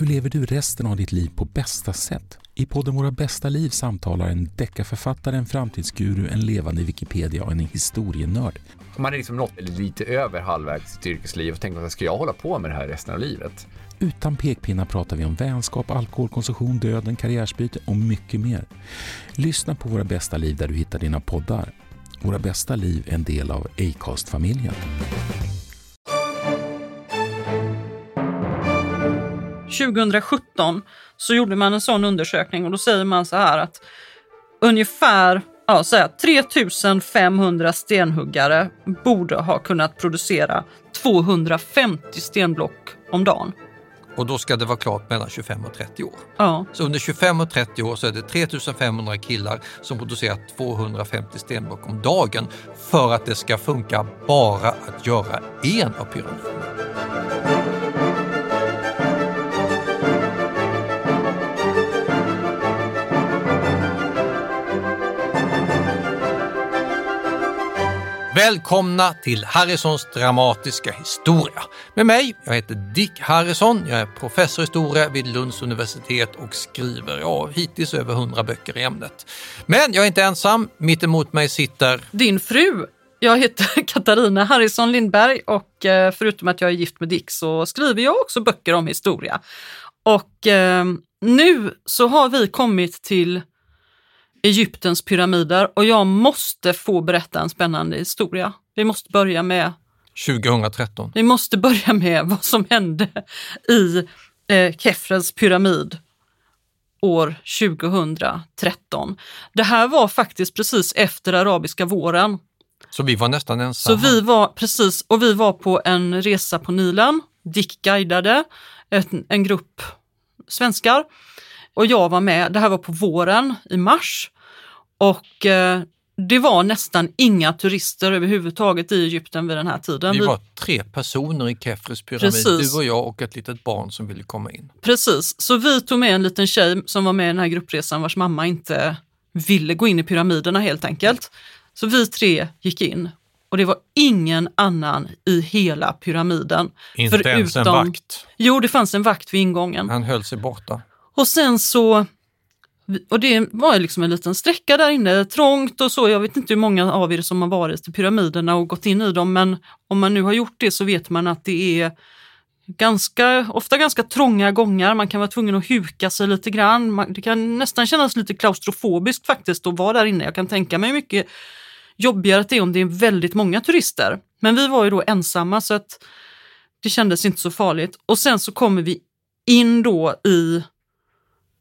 Hur lever du resten av ditt liv på bästa sätt? I podden Våra bästa liv samtalar en deckarförfattare, en framtidsguru, en levande Wikipedia och en historienörd. Man är liksom nått lite över halvvägs i sitt yrkesliv och tänker att ska jag hålla på med det här resten av livet? Utan pekpinnar pratar vi om vänskap, alkoholkonsumtion, döden, karriärsbyte och mycket mer. Lyssna på Våra bästa liv där du hittar dina poddar. Våra bästa liv är en del av Acast-familjen. 2017 så gjorde man en sån undersökning och då säger man så här att ungefär ja, så här, 3500 stenhuggare borde ha kunnat producera 250 stenblock om dagen. Och då ska det vara klart mellan 25 och 30 år. Ja. Så under 25 och 30 år så är det 3500 killar som producerar 250 stenblock om dagen för att det ska funka bara att göra en av pyramiderna. Välkomna till Harrisons dramatiska historia. Med mig, jag heter Dick Harrison, jag är professor i historia vid Lunds universitet och skriver ja, hittills över 100 böcker i ämnet. Men jag är inte ensam, mitt emot mig sitter Din fru. Jag heter Katarina Harrison Lindberg och eh, förutom att jag är gift med Dick så skriver jag också böcker om historia. Och eh, nu så har vi kommit till Egyptens pyramider och jag måste få berätta en spännande historia. Vi måste börja med, 2013. vi måste börja med vad som hände i eh, Kefrens pyramid år 2013. Det här var faktiskt precis efter arabiska våren. Så vi var nästan Så ensamma. vi var precis, och vi var på en resa på Nilen. Dick guidade en, en grupp svenskar och jag var med. Det här var på våren i mars och eh, det var nästan inga turister överhuvudtaget i Egypten vid den här tiden. Vi var tre personer i Kefres pyramid, Precis. du och jag och ett litet barn som ville komma in. Precis, så vi tog med en liten tjej som var med i den här gruppresan vars mamma inte ville gå in i pyramiderna helt enkelt. Så vi tre gick in och det var ingen annan i hela pyramiden. Inte ens en Förutom- vakt. Jo, det fanns en vakt vid ingången. Han höll sig borta. Och sen så, och det var liksom en liten sträcka där inne, trångt och så. Jag vet inte hur många av er som har varit i pyramiderna och gått in i dem, men om man nu har gjort det så vet man att det är ganska, ofta ganska trånga gångar. Man kan vara tvungen att huka sig lite grann. Man, det kan nästan kännas lite klaustrofobiskt faktiskt att vara där inne. Jag kan tänka mig mycket jobbigare att det är om det är väldigt många turister. Men vi var ju då ensamma så att det kändes inte så farligt. Och sen så kommer vi in då i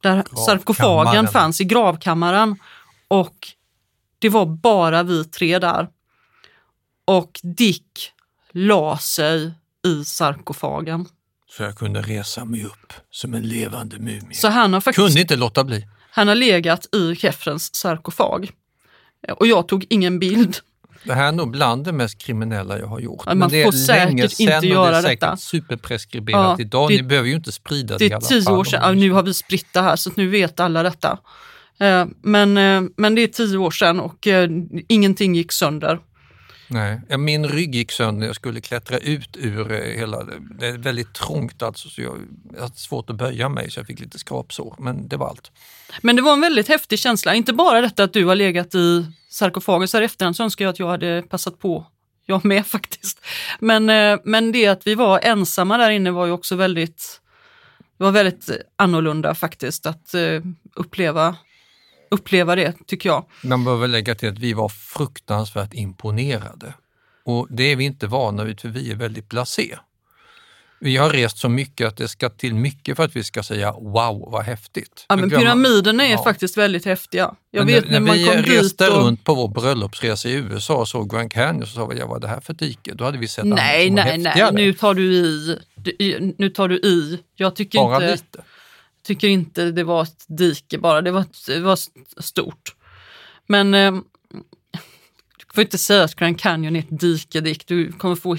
där sarkofagen fanns, i gravkammaren. Och det var bara vi tre där. Och Dick la sig i sarkofagen. Så jag kunde resa mig upp som en levande mumie. Så han har faktiskt Kunde inte låta bli. han har legat i Kefrens sarkofag. Och jag tog ingen bild. Det här är nog bland det mest kriminella jag har gjort. Ja, man det är får säkert inte sedan och det göra är säkert detta. superpreskriberat Ja, idag. det- Ni behöver ju inte sprida det, Det i är alla tio fall. år sedan, ja, nu har vi spritt det här så nu vet alla detta. Eh, Men, eh, men det är tio år sedan och eh, ingenting gick sönder. Nej, min rygg gick sönder när jag skulle klättra ut ur eh, hela... Det är väldigt trångt alltså, så jag, jag hade svårt att böja mig så jag fick lite skrapsår. Men det var allt. Men det var en väldigt häftig känsla, inte bara detta att du har legat i sarkofagen så här efterhand så önskar jag att jag hade passat på, jag med faktiskt. Men, eh, men det att vi var ensamma där inne var ju också väldigt, var väldigt annorlunda faktiskt att eh, uppleva, uppleva det tycker jag. Man bör väl lägga till att vi var fruktansvärt imponerade. Och det är vi inte vana vid för vi är väldigt blasé. Vi har rest så mycket att det ska till mycket för att vi ska säga wow vad häftigt. Ja, men pyramiderna är Ja. faktiskt väldigt häftiga. Jag Men vet när, när man vi reste och... runt på vår bröllopsresa i USA och såg Grand Canyon så sa vi, vad är det här för dike? Då hade vi sett annat Nej, som var nej, nej, häftigare. nu tar du i. Du- Nu tar du i. Jag tycker Bara inte... lite. Tycker inte det var ett dike bara, det var, det var stort. Men eh, du får inte säga att Grand Canyon är ett dike, Dick. Du kommer få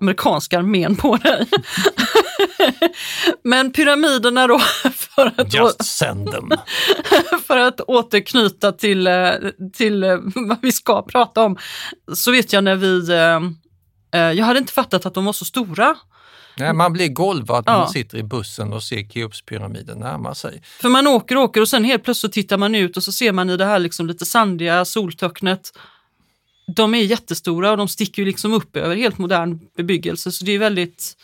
amerikanska armén på dig. Men pyramiderna då, för att, Just send them. för att återknyta till, eh, till eh, vad vi ska prata om, så vet jag när vi... eh, Jag hade inte fattat att de var så stora. Nej, man blir golvad när Ja. man sitter i bussen och ser Keopspyramiden närma sig. För man åker och åker och sen helt plötsligt tittar man ut och så ser man i det här liksom lite sandiga soltöcknet. De är jättestora och de sticker ju liksom upp över helt modern bebyggelse så det är väldigt,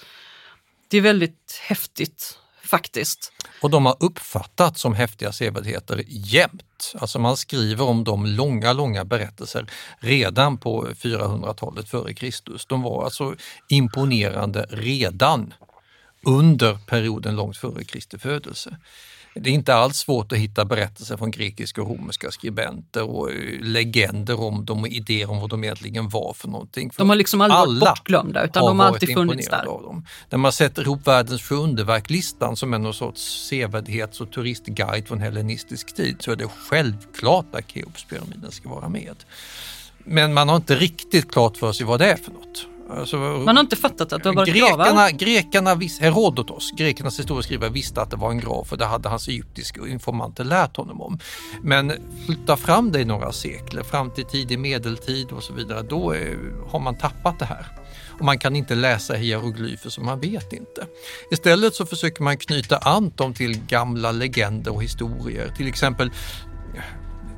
det är väldigt häftigt faktiskt. Och de har uppfattats som häftiga sevärdheter jämt. Alltså man skriver om dem långa, långa berättelser redan på 400-talet före Kristus. De var alltså imponerande redan under perioden långt före Kristi födelse. Det är inte alls svårt att hitta berättelser från grekiska och romerska skribenter och eh, legender om dem och idéer om vad de egentligen var för någonting. För De har liksom aldrig varit alla bortglömda utan de har varit alltid funnits där. Av dem. När man sätter ihop världens sju underverk-listan som är någon sorts sevärdhets och turistguide från hellenistisk tid så är det självklart att Keopspyramiden ska vara med. Men man har inte riktigt klart för sig vad det är för något. Alltså, Man har inte fattat att det har varit gravar. Grekerna, grekerna vis, Herodotos, grekernas historieskrivare, visste att det var en grav för det hade hans egyptiska informanter lärt honom om. Men flytta fram det i några sekler, fram till tidig medeltid och så vidare, då eh, har man tappat det här. Och man kan inte läsa hieroglyfer så man vet inte. Istället så försöker man knyta an dem till gamla legender och historier, till exempel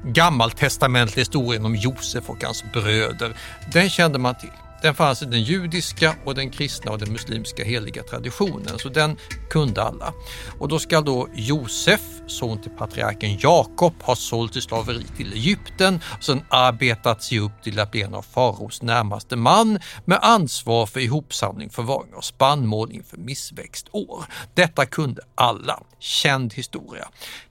gammaltestamentliga historien om Josef och hans bröder. Den kände man till. Den fanns i den judiska och den kristna och den muslimska heliga traditionen, så den kunde alla. Och då ska då Josef, son till patriarken Jakob, ha sålt i slaveri till Egypten och sen arbetat sig upp till att bli en av faraos närmaste man med ansvar för ihopsamling, förvaring av spannmål inför missväxtår. Detta kunde alla. Känd historia.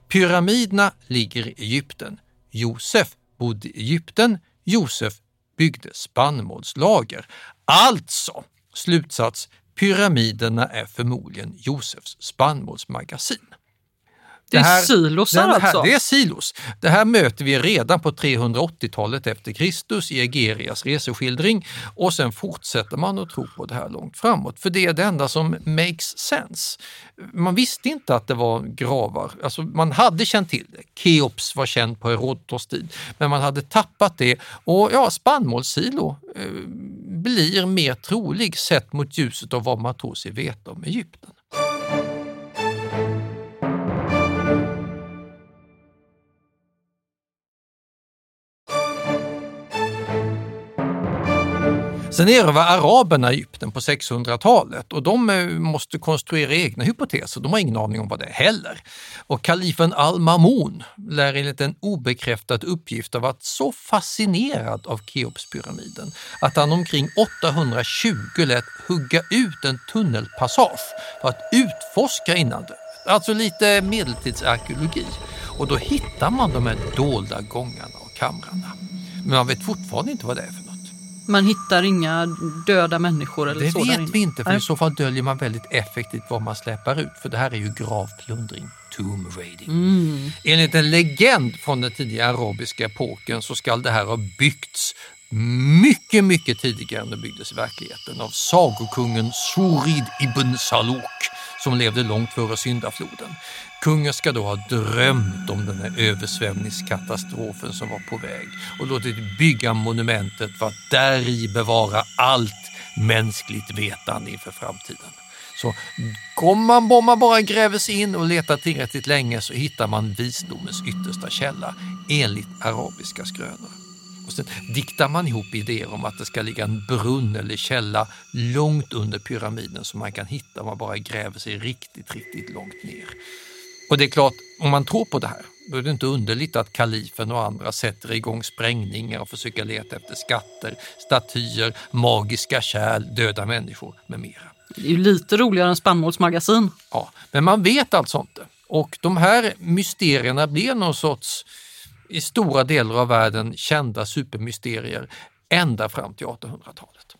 Pyramiderna ligger i Egypten. Josef bodde i Egypten. Josef byggde spannmålslager. Alltså, slutsats, pyramiderna är förmodligen Josefs spannmålsmagasin. Det är silosar här, alltså? Det är silos. Det här möter vi redan på 380-talet efter Kristus i Egerias reseskildring och sen fortsätter man att tro på det här långt framåt. För det är det enda som makes sense. Man visste inte att det var gravar. Alltså man hade känt till det. Keops var känd på Herodotos tid, men man hade tappat det. Och ja, spannmålssilo eh, blir mer trolig sett mot ljuset av vad man tror sig veta om Egypten. Sen erövrar araberna Egypten på 600-talet och de eh, måste konstruera egna hypoteser. De har ingen aning om vad det är heller. Och kalifen al-Mamun lär enligt en obekräftad uppgift ha varit så fascinerad av Keopspyramiden att han omkring 820 lät hugga ut en tunnelpassage för att utforska innandömet. Alltså lite medeltidsarkeologi. Och då hittar man de här dolda gångarna och kamrarna. Men man vet fortfarande inte vad det är för något. Man hittar inga döda människor eller Det så där vet vi inte, för Nej. i så fall döljer man väldigt effektivt vad man släpper ut. För det här är ju gravplundring, tomb raiding. Mm. Enligt en legend från den tidiga arabiska epoken så skall det här ha byggts mycket, mycket tidigare än den byggdes i verkligheten av sagokungen Surid ibn Saluk som levde långt före syndafloden. Kungen ska då ha drömt om den här översvämningskatastrofen som var på väg och låtit bygga monumentet för att däri bevara allt mänskligt vetande inför framtiden. Så om man, om man bara gräver sig in och letar tillräckligt länge så hittar man visdomens yttersta källa enligt arabiska skrönor. Och sen diktar man ihop idéer om att det ska ligga en brunn eller källa långt under pyramiden som man kan hitta om man bara gräver sig riktigt, riktigt långt ner. Och det är klart, om man tror på det här, då är det inte underligt att kalifen och andra sätter igång sprängningar och försöker leta efter skatter, statyer, magiska kärl, döda människor med mera. Det är ju lite roligare än spannmålsmagasin. Ja, men man vet alltså inte. Och de här mysterierna blir någon sorts, i stora delar av världen, kända supermysterier ända fram till 1800-talet.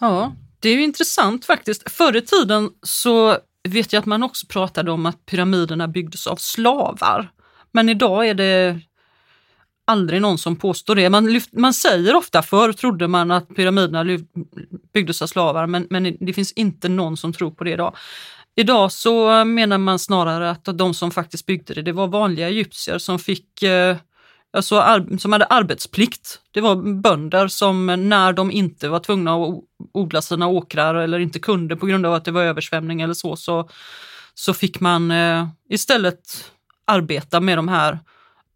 Ja, det är ju intressant faktiskt. Förr i tiden så vet jag att man också pratade om att pyramiderna byggdes av slavar. Men idag är det aldrig någon som påstår det. Man, lyft, man säger ofta, förr trodde man att pyramiderna lyft, byggdes av slavar, men, men det finns inte någon som tror på det idag. Idag så menar man snarare att de som faktiskt byggde det, det var vanliga egyptier som fick eh, alltså, som hade arbetsplikt. Det var bönder som när de inte var tvungna att odla sina åkrar eller inte kunde på grund av att det var översvämning eller så, så, så fick man eh, istället arbeta med de här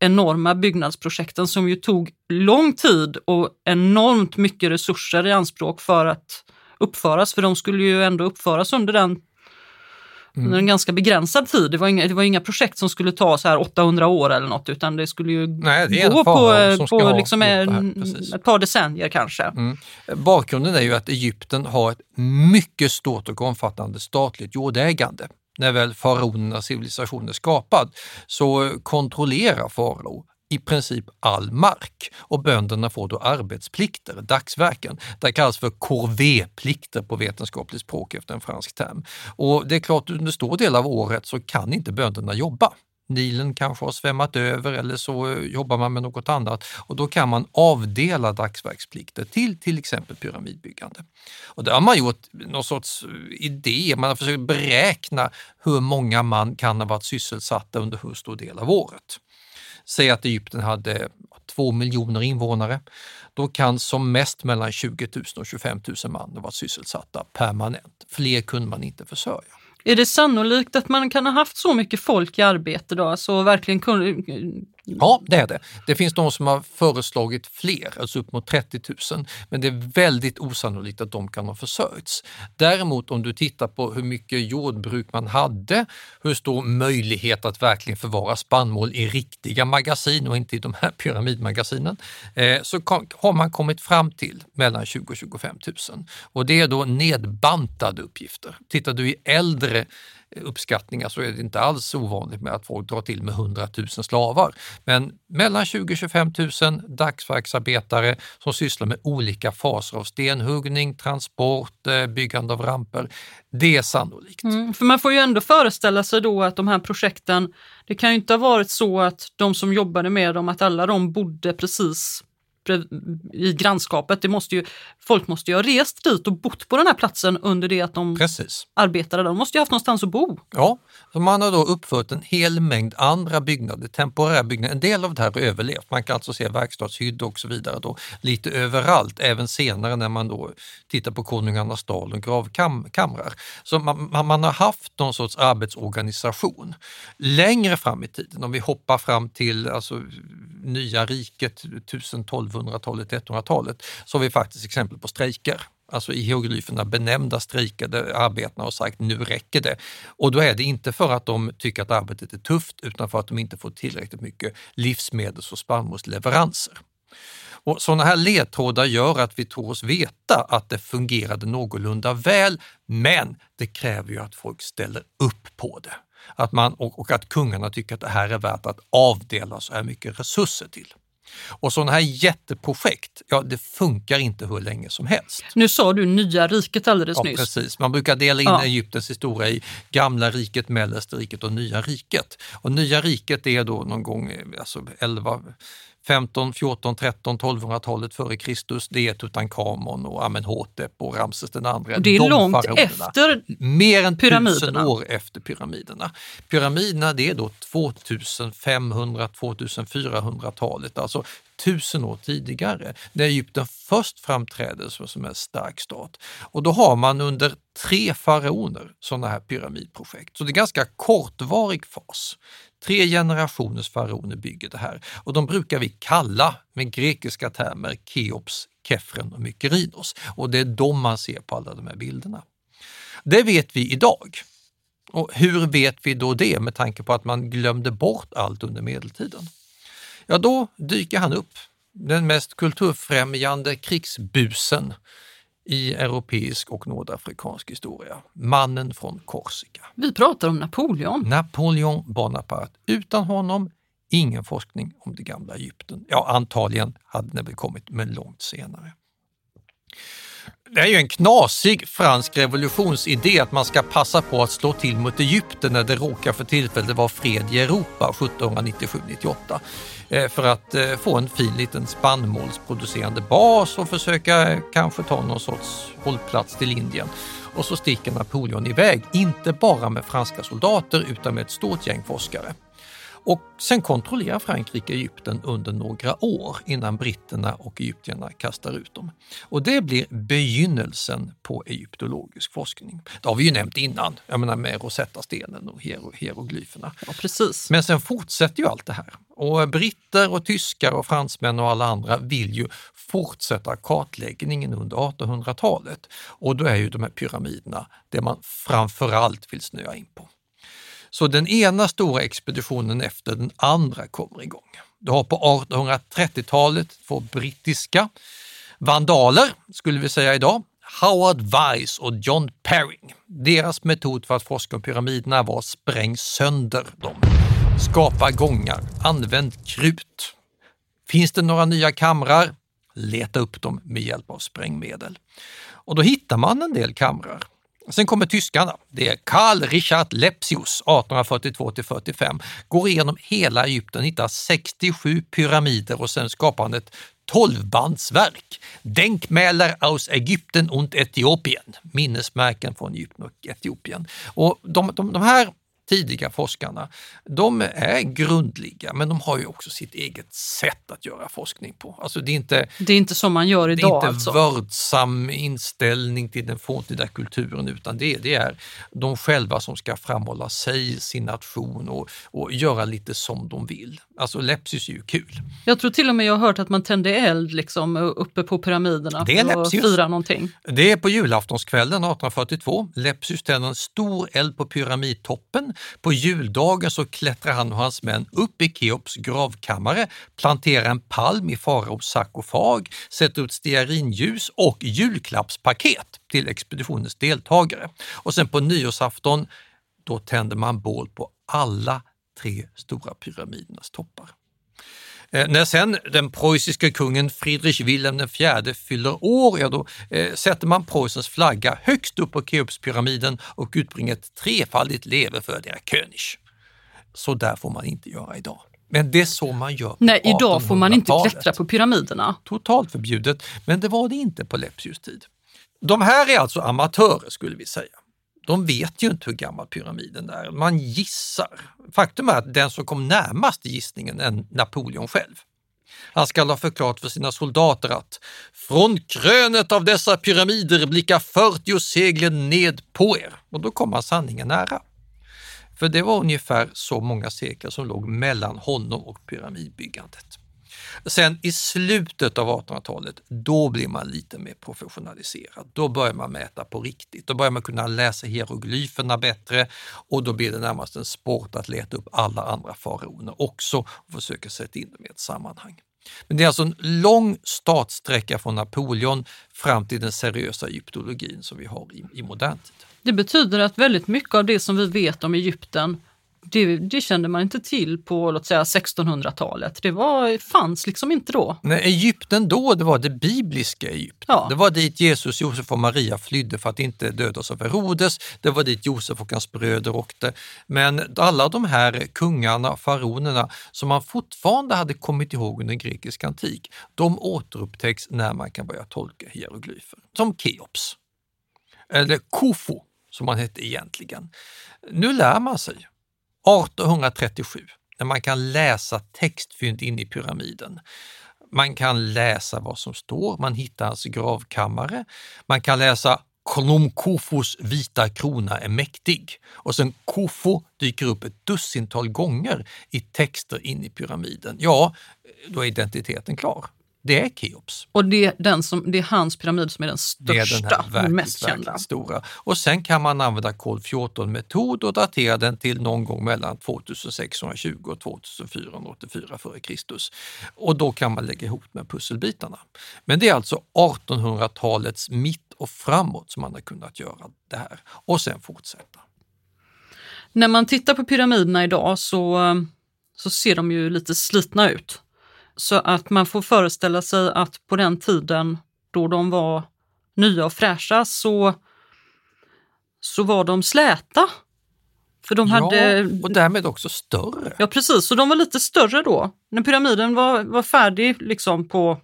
enorma byggnadsprojekten som ju tog lång tid och enormt mycket resurser i anspråk för att uppföras, för de skulle ju ändå uppföras under den Mm. under en ganska begränsad tid. Det var, inga, det var inga projekt som skulle ta så här 800 år eller något utan det skulle ju Nej, gå på, på liksom en, ett par decennier kanske. Mm. Bakgrunden är ju att Egypten har ett mycket stort och omfattande statligt jordägande när väl faraonernas civilisation är skapad, så kontrollerar farao i princip all mark och bönderna får då arbetsplikter, dagsverken. Det kallas för corvéplikter på vetenskapligt språk efter en fransk term. Och det är klart, under stor del av året så kan inte bönderna jobba. Nilen kanske har svämmat över eller så eh, jobbar man med något annat och då kan man avdela dagsverksplikter till till exempel pyramidbyggande. Och där har man gjort någon sorts eh, idé, man har försökt beräkna hur många man kan ha varit sysselsatta under hur stor del av året. Säg att Egypten hade 2 miljoner invånare. Då kan som mest mellan 20 000 och 25 000 man vara sysselsatta permanent. Fler kunde man inte försörja. Är det sannolikt att man kan ha haft så mycket folk i arbete då? Alltså verkligen. Ja, det är det. Det finns de som har föreslagit fler, alltså upp mot 30 000, men det är väldigt osannolikt att de kan ha försörjts. Däremot om du tittar på hur mycket jordbruk man hade, hur stor möjlighet att verkligen förvara spannmål i riktiga magasin och inte i de här pyramidmagasinen, eh, så har man kommit fram till mellan 20 och 25 000. Och det är då nedbantade uppgifter. Tittar du i äldre uppskattningar så är det inte alls ovanligt med att folk drar till med 100 000 slavar. Men mellan 20 25 000 dagsverksarbetare som sysslar med olika faser av stenhuggning, transport, eh, byggande av ramper. Det är sannolikt. Mm, för man får ju ändå föreställa sig då att de här projekten, det kan ju inte ha varit så att de som jobbade med dem, att alla de bodde precis i grannskapet. Det måste ju, folk måste ju ha rest dit och bott på den här platsen under det att de Precis. arbetade där. De måste ju ha haft någonstans att bo. Ja, så man har då uppfört en hel mängd andra byggnader, temporära byggnader. En del av det här har överlevt. Man kan alltså se verkstadshyddor och så vidare då, lite överallt, även senare när man då tittar på Konungarnas dal och gravkamrar. Så man, man har haft någon sorts arbetsorganisation. Längre fram i tiden, om vi hoppar fram till alltså, nya riket, 1200-talet, 1300-talet, så har vi faktiskt exempel på strejker alltså i hieroglyferna benämnda strejkade arbetarna och sagt nu räcker det. Och då är det inte för att de tycker att arbetet är tufft utan för att de inte får tillräckligt mycket livsmedels och spannmålsleveranser. Och sådana här ledtrådar gör att vi tror oss veta att det fungerade någorlunda väl, men det kräver ju att folk ställer upp på det. Att man, och, och att kungarna tycker att det här är värt att avdela så här mycket resurser till. Och sådana här jätteprojekt, ja det funkar inte hur länge som helst. Nu sa du nya riket alldeles ja, nyss. Precis, man brukar dela in ja. Egyptens historia i gamla riket, mellersta riket och nya riket. Och nya riket är då någon gång alltså 11 15, 14, 13, 1200-talet före Kristus, det är Tutankhamon och Amenhotep och Ramses den andra. Det är De långt efter Mer än tusen år efter pyramiderna. Pyramiderna det är då 2500-2400-talet, alltså tusen år tidigare, när Egypten först framträder som en stark stat. Och då har man under tre faraoner sådana här pyramidprojekt. Så det är en ganska kortvarig fas. Tre generationers faraoner bygger det här och de brukar vi kalla med grekiska termer Keops, Kefren och Mykerinos. Och det är de man ser på alla de här bilderna. Det vet vi idag. Och hur vet vi då det med tanke på att man glömde bort allt under medeltiden? Ja, då dyker han upp, den mest kulturfrämjande krigsbusen i europeisk och nordafrikansk historia. Mannen från Korsika. Vi pratar om Napoleon. Napoleon Bonaparte. Utan honom ingen forskning om det gamla Egypten. Ja, antagligen hade den väl kommit, men långt senare. Det är ju en knasig fransk revolutionsidé att man ska passa på att slå till mot Egypten när det råkar för tillfället vara fred i Europa 1797-98 eh, för att eh, få en fin liten spannmålsproducerande bas och försöka kanske ta någon sorts hållplats till Indien. Och så sticker Napoleon iväg, inte bara med franska soldater utan med ett stort gäng forskare. Och sen kontrollerar Frankrike Egypten under några år innan britterna och egyptierna kastar ut dem. Och det blir begynnelsen på egyptologisk forskning. Det har vi ju nämnt innan, jag menar med Rosetta-stenen och hieroglyferna. Ja, precis. Men sen fortsätter ju allt det här. Och britter och tyskar och fransmän och alla andra vill ju fortsätta kartläggningen under 1800-talet. Och då är ju de här pyramiderna det man framförallt vill snöa in på. Så den ena stora expeditionen efter den andra kommer igång. Du har på 1830-talet två brittiska vandaler, skulle vi säga idag, Howard Weiss och John Perring. Deras metod för att forska om pyramiderna var spräng sönder dem. Skapa gångar, använd krut. Finns det några nya kamrar? Leta upp dem med hjälp av sprängmedel. Och då hittar man en del kamrar. Sen kommer tyskarna. Det är Karl Richard Lepsius 1842 till 45. Går igenom hela Egypten, hittar 67 pyramider och sen skapar han ett tolvbandsverk. Denkmäler aus Egypten und Etiopien. Minnesmärken från Egypten och Etiopien. Och de, de, de här tidiga forskarna, de är grundliga men de har ju också sitt eget sätt att göra forskning på. Alltså det är inte, det är inte som man gör idag. Det är inte alltså. vördsam inställning till den forntida kulturen utan det, det är de själva som ska framhålla sig, sin nation och, och göra lite som de vill. Alltså Lepsius är ju kul. Jag tror till och med jag har hört att man tände eld liksom uppe på pyramiderna det är för att fira någonting. Det är på julaftonskvällen 1842. Lepsius tänder en stor eld på pyramidtoppen på juldagen så klättrar han och hans män upp i Keops gravkammare, planterar en palm i faraos sarkofag, sätter ut stearinljus och julklappspaket till expeditionens deltagare. Och sen på nyårsafton, då tänder man bål på alla tre stora pyramidernas toppar. Eh, när sen den preussiska kungen Friedrich Wilhelm IV fyller år, ja då eh, sätter man Preussens flagga högst upp på Keopspyramiden och utbringer ett trefaldigt leve för der König. Så där får man inte göra idag. Men det är så man gör på Nej, idag får man inte klättra på pyramiderna. Totalt förbjudet, men det var det inte på Lepsius tid. De här är alltså amatörer skulle vi säga de vet ju inte hur gammal pyramiden är. Man gissar. Faktum är att den som kom närmast gissningen är Napoleon själv. Han skall ha förklarat för sina soldater att från krönet av dessa pyramider blickar 40 seglen ned på er. Och då kommer sanningen nära. För det var ungefär så många sekler som låg mellan honom och pyramidbyggandet. Sen i slutet av 1800-talet, då blir man lite mer professionaliserad. Då börjar man mäta på riktigt. Då börjar man kunna läsa hieroglyferna bättre och då blir det närmast en sport att leta upp alla andra faraoner också och försöka sätta in dem i ett sammanhang. Men det är alltså en lång startsträcka från Napoleon fram till den seriösa egyptologin som vi har i, i modern tid. Det betyder att väldigt mycket av det som vi vet om Egypten det, det, kände man inte till på låt säga 1600-talet. Det var, fanns liksom inte då. Nej, Egypten då, det var det bibliska Egypten. Ja. Det var dit Jesus, Josef och Maria flydde för att inte dödas av Herodes. Det var dit Josef och hans bröder åkte. Men alla de här kungarna, faraonerna, som man fortfarande hade kommit ihåg under grekisk antik, de återupptäcks när man kan börja tolka hieroglyfer. Som Keops, eller Khufu som man hette egentligen. Nu lär man sig 1837, när man kan läsa textfynd in i pyramiden. Man kan läsa vad som står, man hittar hans gravkammare. Man kan läsa Konum Kofos vita krona är mäktig. Och sen Kofo dyker upp ett dussintal gånger i texter in i pyramiden. Ja, då är identiteten klar. Det är Keops. Och det är, den som, det är hans pyramid som är den största, det är den här verkligt, mest kända. Stora. Och sen kan man använda kol 14-metod och datera den till någon gång mellan 2620 och 2484 f.Kr. Och då kan man lägga ihop med pusselbitarna. Men det är alltså 1800-talets mitt och framåt som man har kunnat göra det här och sen fortsätta. När man tittar på pyramiderna idag så, så ser de ju lite slitna ut. Så att man får föreställa sig att på den tiden då de var nya och fräscha så, så var de släta. För de ja, hade... och därmed också större. Ja precis, så de var lite större då. När pyramiden var, var färdig liksom på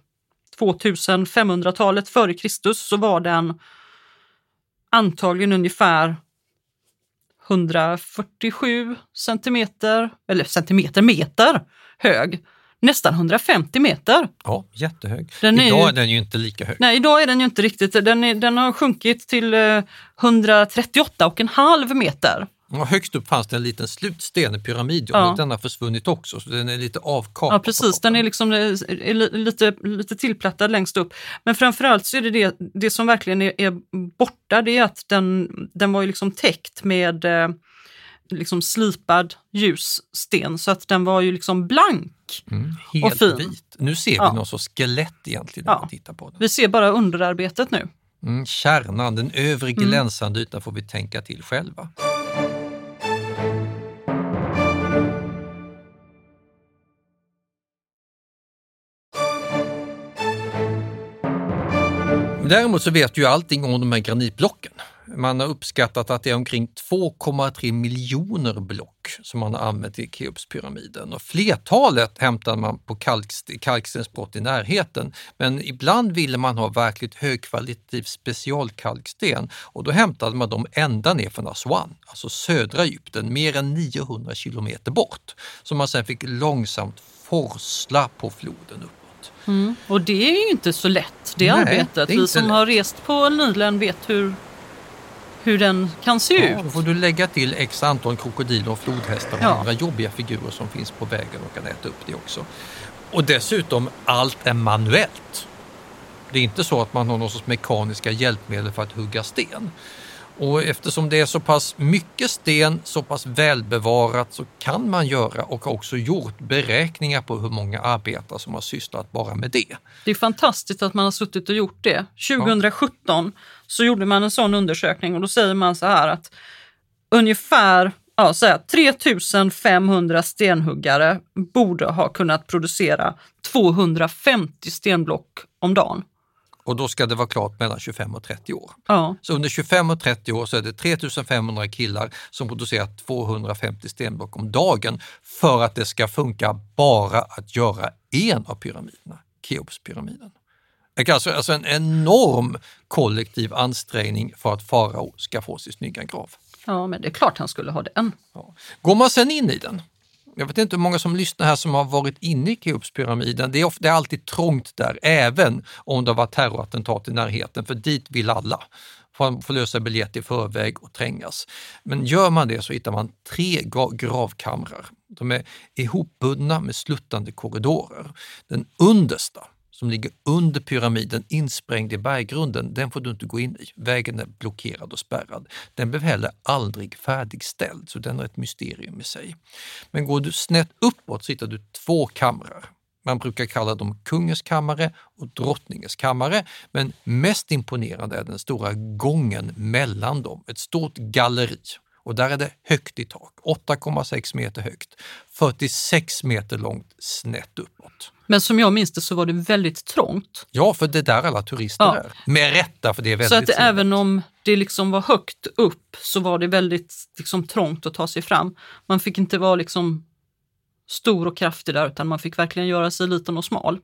2500-talet före Kristus så var den antagligen ungefär 147 centimeter, eller centimeter, meter hög. Nästan 150 meter. Ja, jättehög. Den är Idag ju- är den ju inte lika hög. Nej, idag är den ju inte riktigt, den, är, den har sjunkit till eh, 138,5 meter. Och högst upp fanns det en liten slutsten i pyramiden, Ja. den har försvunnit också, så den är lite avkapad. Ja precis, den är, liksom, eh, är li- lite, lite tillplattad längst upp. Men framförallt så är det det, det som verkligen är, är borta, det är att den, den var ju liksom täckt med eh, liksom slipad ljussten så att den var ju liksom blank. Mm, och fin. vit. Nu ser vi Ja. någon sorts skelett egentligen när Ja. man tittar på den. Vi ser bara underarbetet nu. Mm, kärnan, den övre Mm. glänsande ytan får vi tänka till själva. Däremot så vet ju allting om de här granitblocken. Man har uppskattat att det är omkring 2,3 miljoner block som man har använt i Keopspyramiden och flertalet hämtar man på kalkst- kalkstensbrott i närheten. Men ibland ville man ha verkligt högkvalitativ specialkalksten och då hämtade man dem ända ner från Aswan, alltså södra Egypten, mer än 900 kilometer bort, som man sen fick långsamt forsla på floden uppåt. Och det är ju inte så lätt, det Nej, arbetet. det Vi som lätt. har rest på Nilen vet hur, hur den kan se Ja, ut. då får du lägga till x antal krokodiler och flodhästar och Ja. andra jobbiga figurer som finns på vägen och kan äta upp det också. Och dessutom, allt är manuellt. Det är inte så att man har någon sorts mekaniska hjälpmedel för att hugga sten. Och eftersom det är så pass mycket sten, så pass välbevarat, så kan man göra och har också gjort beräkningar på hur många arbetare som har sysslat bara med det. Det är fantastiskt att man har suttit och gjort det. 2017 så gjorde man en sån undersökning och då säger man så här att ungefär ja, så här, 3500 stenhuggare borde ha kunnat producera 250 stenblock om dagen. Och då ska det vara klart mellan 25 och 30 år. Ja, Så under 25 och 30 år så är det 3500 killar som producerar 250 stenblock om dagen för att det ska funka bara att göra en av pyramiderna, Keopspyramiden. Det är Alltså, alltså en enorm kollektiv ansträngning för att farao ska få sin snygga grav. ja, men det är klart han skulle ha den. Ja. Går man sen in i den, jag vet inte hur många som lyssnar här som har varit inne i Keopspyramiden. Det är, ofta, det är alltid trångt där, även om det har varit terrorattentat i närheten, för dit vill alla. Man får lösa biljett i förväg och trängas. Men gör man det så hittar man tre gra- gravkamrar. De är ihopbundna med sluttande korridorer. Den understa, som ligger under pyramiden insprängd i berggrunden, den får du inte gå in i. Vägen är blockerad och spärrad. Den blev heller aldrig färdigställd, så den är ett mysterium i sig. Men går du snett uppåt så hittar du två kamrar. Man brukar kalla dem kungens kammare och drottningens kammare, men mest imponerande är den stora gången mellan dem, ett stort galleri. Och där är det högt i tak, 8,6 meter högt, 46 meter långt snett uppåt. Men som jag minns det så var det väldigt trångt. Ja, för det är där alla turister Ja. är. Med rätta, för det är väldigt Så att trevligt. även om det liksom var högt upp så var det väldigt liksom, trångt att ta sig fram. Man fick inte vara liksom stor och kraftig där utan man fick verkligen göra sig liten och smal.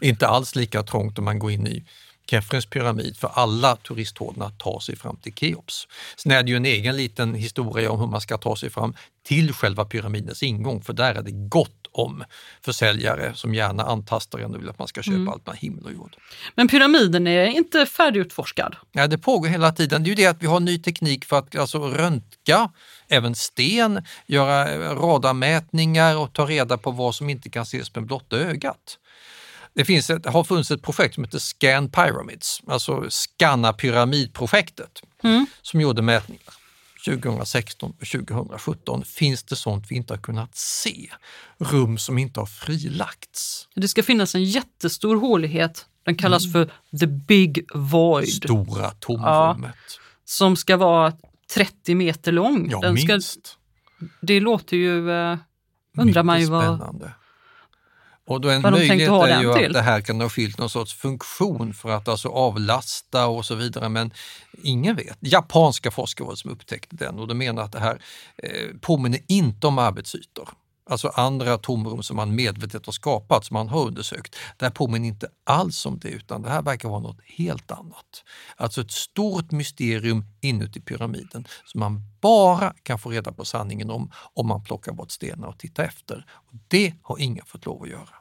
Inte alls lika trångt om man går in i Kefrens pyramid, för alla turisthålorna tar sig fram till Keops. Sen är det ju en egen liten historia om hur man ska ta sig fram till själva pyramidens ingång, för där är det gott om försäljare som gärna antastar en och vill att man ska köpa allt mellan himmel och jord. Men pyramiden är inte färdigutforskad. Ja, det pågår hela tiden. Det är ju det att vi har ny teknik för att alltså, röntga även sten, göra radarmätningar och ta reda på vad som inte kan ses med blotta ögat. Det finns ett, har funnits ett projekt som heter Scan Pyramids, alltså Scanna pyramidprojektet, som gjorde mätningar. 2016 och 2017 finns det sånt vi inte har kunnat se. Rum som inte har frilagts. Det ska finnas en jättestor hålighet, den kallas för the big void, Stora tomrummet. som ska vara 30 meter lång. Ja, den ska, minst. det låter ju, eh, undrar man ju Mycket vad... spännande. Och då en vad möjlighet är ju att det här kan ha fyllt någon sorts funktion för att alltså avlasta och så vidare, men ingen vet. Japanska forskare var det som upptäckte den och de menar att det här eh, påminner inte om arbetsytor. alltså andra tomrum som man medvetet har skapat, som man har undersökt. Det här påminner inte alls om det, utan det här verkar vara något helt annat. Alltså ett stort mysterium inuti pyramiden som man bara kan få reda på sanningen om, om man plockar bort stenar och tittar efter. Och det har ingen fått lov att göra.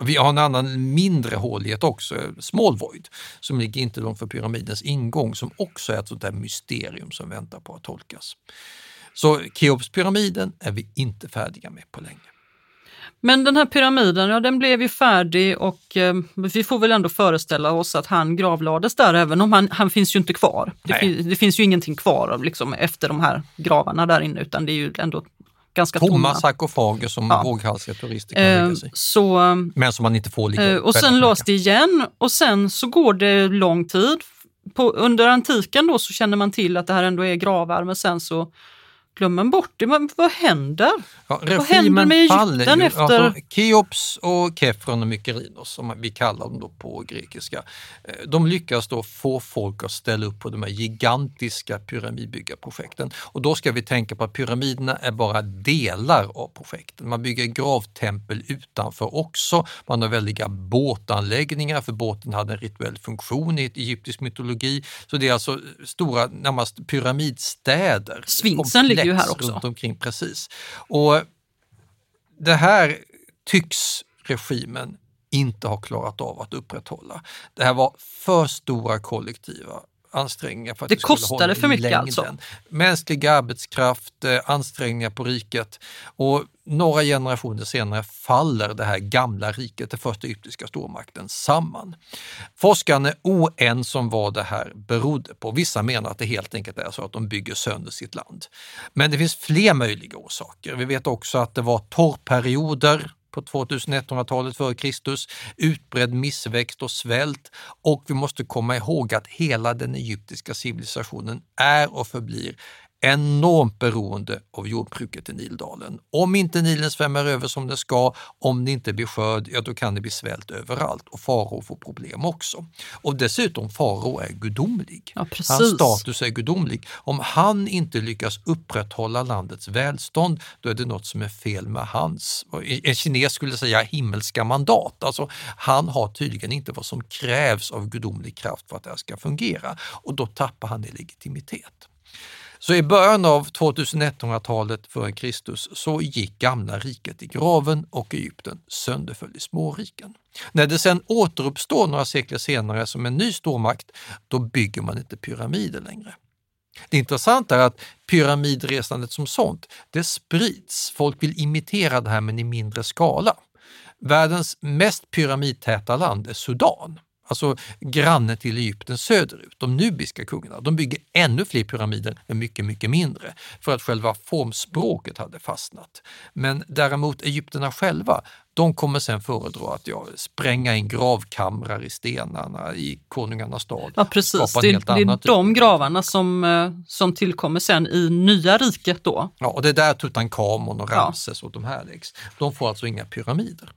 Vi har en annan mindre hålighet också, Small Void, som ligger inte långt för pyramidens ingång, som också är ett sånt där mysterium som väntar på att tolkas. Så Keopspyramiden är vi inte färdiga med på länge. Men den här pyramiden, ja den blev ju färdig och eh, vi får väl ändå föreställa oss att han gravlades där, även om han, han finns ju inte kvar. Det, fin, det finns ju ingenting kvar liksom, efter de här gravarna där inne, utan det är ju ändå ganska tomma. Tomma sarkofager som ja. våghalsiga turister kan eh, lägga sig så, Men som man inte får ligga eh, Och sen lås det igen och sen så går det lång tid. På, under antiken då så känner man till att det här ändå är gravar, men sen så glömmer bort det. Men vad händer? Ja, vad händer med Egypten efter... Alltså, Keops och Kefron och Mykerinos, som vi kallar dem då på grekiska, eh, de lyckas då få folk att ställa upp på de här gigantiska pyramidbyggarprojekten. Och då ska vi tänka på att pyramiderna är bara delar av projekten. Man bygger gravtempel utanför också. Man har väldiga båtanläggningar, för båten hade en rituell funktion i egyptisk mytologi. Så det är alltså stora, närmast pyramidstäder. Sfinxen ligger ju här också. Runt omkring, precis. Och det här tycks regimen inte ha klarat av att upprätthålla. Det här var för stora kollektiva ansträngningar för att det, det kostade för mycket längden. alltså? Mänsklig arbetskraft, eh, ansträngningar på riket och några generationer senare faller det här gamla riket, den första egyptiska stormakten, samman. Forskarna är oense om vad det här berodde på. Vissa menar att det helt enkelt är så att de bygger sönder sitt land. Men det finns fler möjliga orsaker. Vi vet också att det var torrperioder på 2100-talet före Kristus, utbredd missväxt och svält. Och vi måste komma ihåg att hela den egyptiska civilisationen är och förblir enormt beroende av jordbruket i Nildalen. Om inte Nilen svämmar över som det ska, om det inte blir skörd, ja då kan det bli svält överallt och farao får problem också. Och dessutom, farao är gudomlig. Ja, Hans status är gudomlig. Om han inte lyckas upprätthålla landets välstånd, då är det något som är fel med hans, en kines skulle säga himmelska mandat. Alltså, han har tydligen inte vad som krävs av gudomlig kraft för att det här ska fungera och då tappar han i legitimitet. Så i början av 2100-talet före Kristus så gick gamla riket i graven och Egypten sönderföll i småriken. När det sen återuppstår några sekler senare som en ny stormakt, då bygger man inte pyramider längre. Det intressanta är att pyramidresandet som sånt, det sprids. Folk vill imitera det här men i mindre skala. Världens mest pyramidtäta land är Sudan alltså granne till Egypten söderut, de nubiska kungarna, de bygger ännu fler pyramider men mycket, mycket mindre för att själva formspråket hade fastnat. Men däremot egyptierna själva, de kommer sen föredra att ja, spränga in gravkamrar i stenarna i konungarnas stad. Ja precis, det, det är de gravarna som, eh, som tillkommer sen i nya riket då. Ja, och det är där Tutankhamon och Ramses ja. och de här läggs. De får alltså inga pyramider.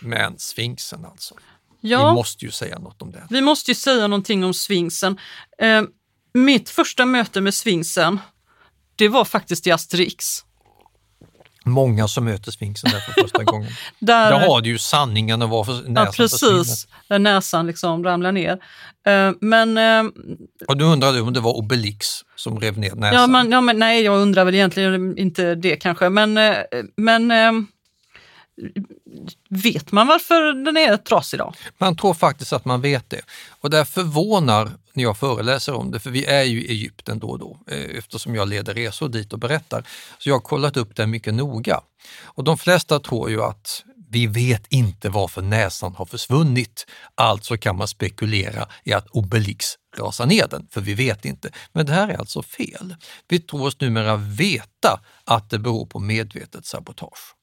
Men sfinxen alltså. Ja, vi måste ju säga något om det. Vi måste ju säga någonting om sfinxen. Eh, mitt första möte med sfinxen, det var faktiskt i Asterix. Många som möter sfinxen där för första gången. där, där har du ju sanningen och varför näsan Ja, precis. Där näsan liksom ramlar ner. Eh, men... Eh, och du undrade om det var Obelix som rev ner näsan? Ja, men, ja, men nej, jag undrar väl egentligen inte det kanske. Men, eh, men eh, Vet man varför den är trasig då? Man tror faktiskt att man vet det. Och det förvånar när jag föreläser om det, för vi är ju i Egypten då och då eh, eftersom jag leder resor dit och berättar. Så jag har kollat upp det mycket noga. Och de flesta tror ju att vi vet inte varför näsan har försvunnit. Alltså kan man spekulera i att Obelix rasar ner den, för vi vet inte. Men det här är alltså fel. Vi tror oss numera veta att det beror på medvetet sabotage.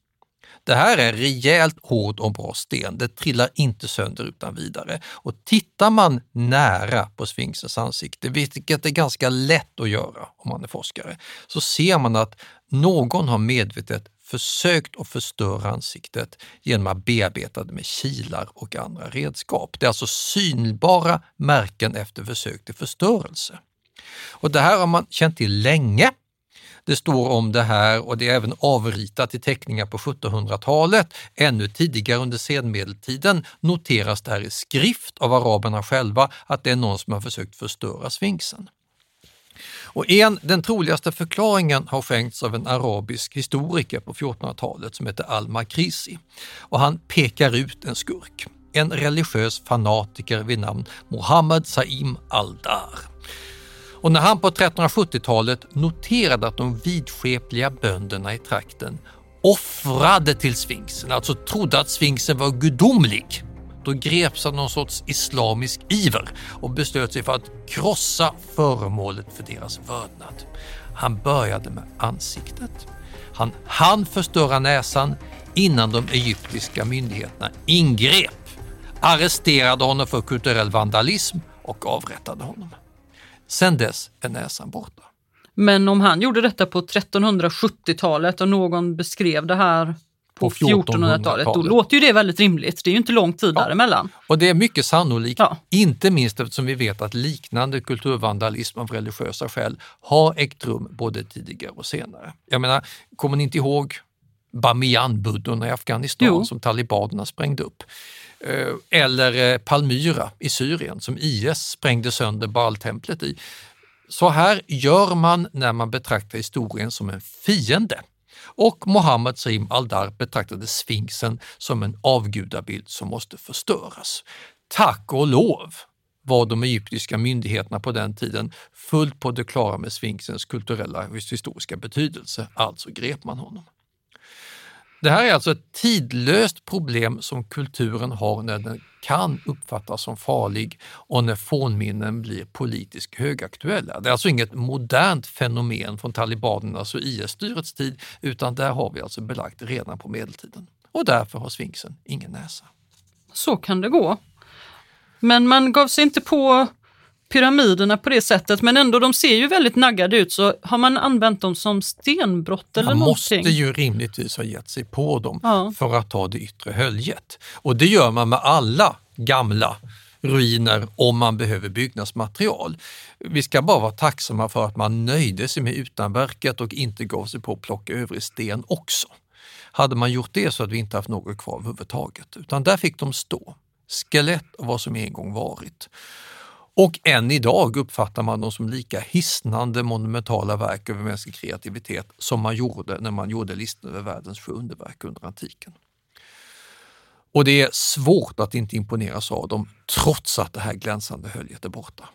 Det här är rejält hård och bra sten. Det trillar inte sönder utan vidare. Och tittar man nära på sfinxens ansikte, vilket är ganska lätt att göra om man är forskare, så ser man att någon har medvetet försökt att förstöra ansiktet genom att bearbeta det med kilar och andra redskap. Det är alltså synbara märken efter försök till förstörelse. Och det här har man känt till länge det står om det här och det är även avritat i teckningar på 1700-talet. Ännu tidigare under senmedeltiden noteras det här i skrift av araberna själva att det är någon som har försökt förstöra sfinxen. Och en, den troligaste förklaringen har skänkts av en arabisk historiker på 1400-talet som heter Al-Makrisi. Och han pekar ut en skurk, en religiös fanatiker vid namn Mohammed Saim al-Dar. Och när han på 1370-talet noterade att de vidskepliga bönderna i trakten offrade till sfinxen, alltså trodde att sfinxen var gudomlig, då greps av någon sorts islamisk iver och beslöt sig för att krossa föremålet för deras vördnad. Han började med ansiktet. Han hann förstöra näsan innan de egyptiska myndigheterna ingrep, arresterade honom för kulturell vandalism och avrättade honom. Sedan dess är näsan borta. Men om han gjorde detta på 1370-talet och någon beskrev det här på 1400-talet, då låter ju det väldigt rimligt. Det är ju inte lång tid ja. däremellan. Och det är mycket sannolikt, ja. inte minst eftersom vi vet att liknande kulturvandalism av religiösa skäl har ägt rum både tidigare och senare. Jag menar, kommer ni inte ihåg Bamiyan-buddorna i Afghanistan jo. som talibanerna sprängde upp? Eh, eller eh, Palmyra i Syrien som IS sprängde sönder Baaltemplet i. Så här gör man när man betraktar historien som en fiende och Mohammed Saim al-Dar betraktade sfinxen som en avgudabild som måste förstöras. Tack och lov var de egyptiska myndigheterna på den tiden fullt på det klara med sfinxens kulturella och historiska betydelse, alltså grep man honom. Det här är alltså ett tidlöst problem som kulturen har när den kan uppfattas som farlig och när fornminnen blir politiskt högaktuella. Det är alltså inget modernt fenomen från talibanernas och IS-styrets tid utan där har vi alltså belagt redan på medeltiden. Och därför har sfinxen ingen näsa. Så kan det gå. Men man gav sig inte på pyramiderna på det sättet, men ändå de ser ju väldigt naggade ut. Så har man använt dem som stenbrott eller man någonting? Man måste ju rimligtvis ha gett sig på dem ja. för att ta det yttre höljet. Och det gör man med alla gamla ruiner om man behöver byggnadsmaterial. Vi ska bara vara tacksamma för att man nöjde sig med utanverket och inte gav sig på att plocka övrig sten också. Hade man gjort det så hade vi inte haft något kvar överhuvudtaget, utan där fick de stå. Skelett av vad som en gång varit. Och än idag uppfattar man dem som lika hisnande monumentala verk över mänsklig kreativitet som man gjorde när man gjorde listan över världens sju underverk under antiken. Och det är svårt att inte imponeras av dem trots att det här glänsande höljet är borta.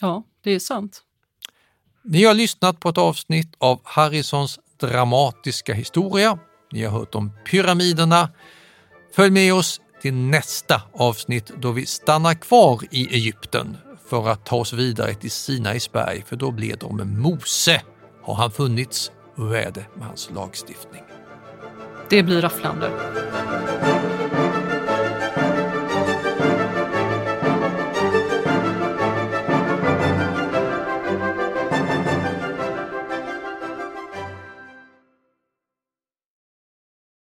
Ja, det är sant. Ni har lyssnat på ett avsnitt av Harrisons dramatiska historia. Ni har hört om pyramiderna. Följ med oss till nästa avsnitt då vi stannar kvar i Egypten för att ta oss vidare till Sinainsberg för då blir de Mose. Har han funnits? Hur är det med hans lagstiftning? Det blir rafflande.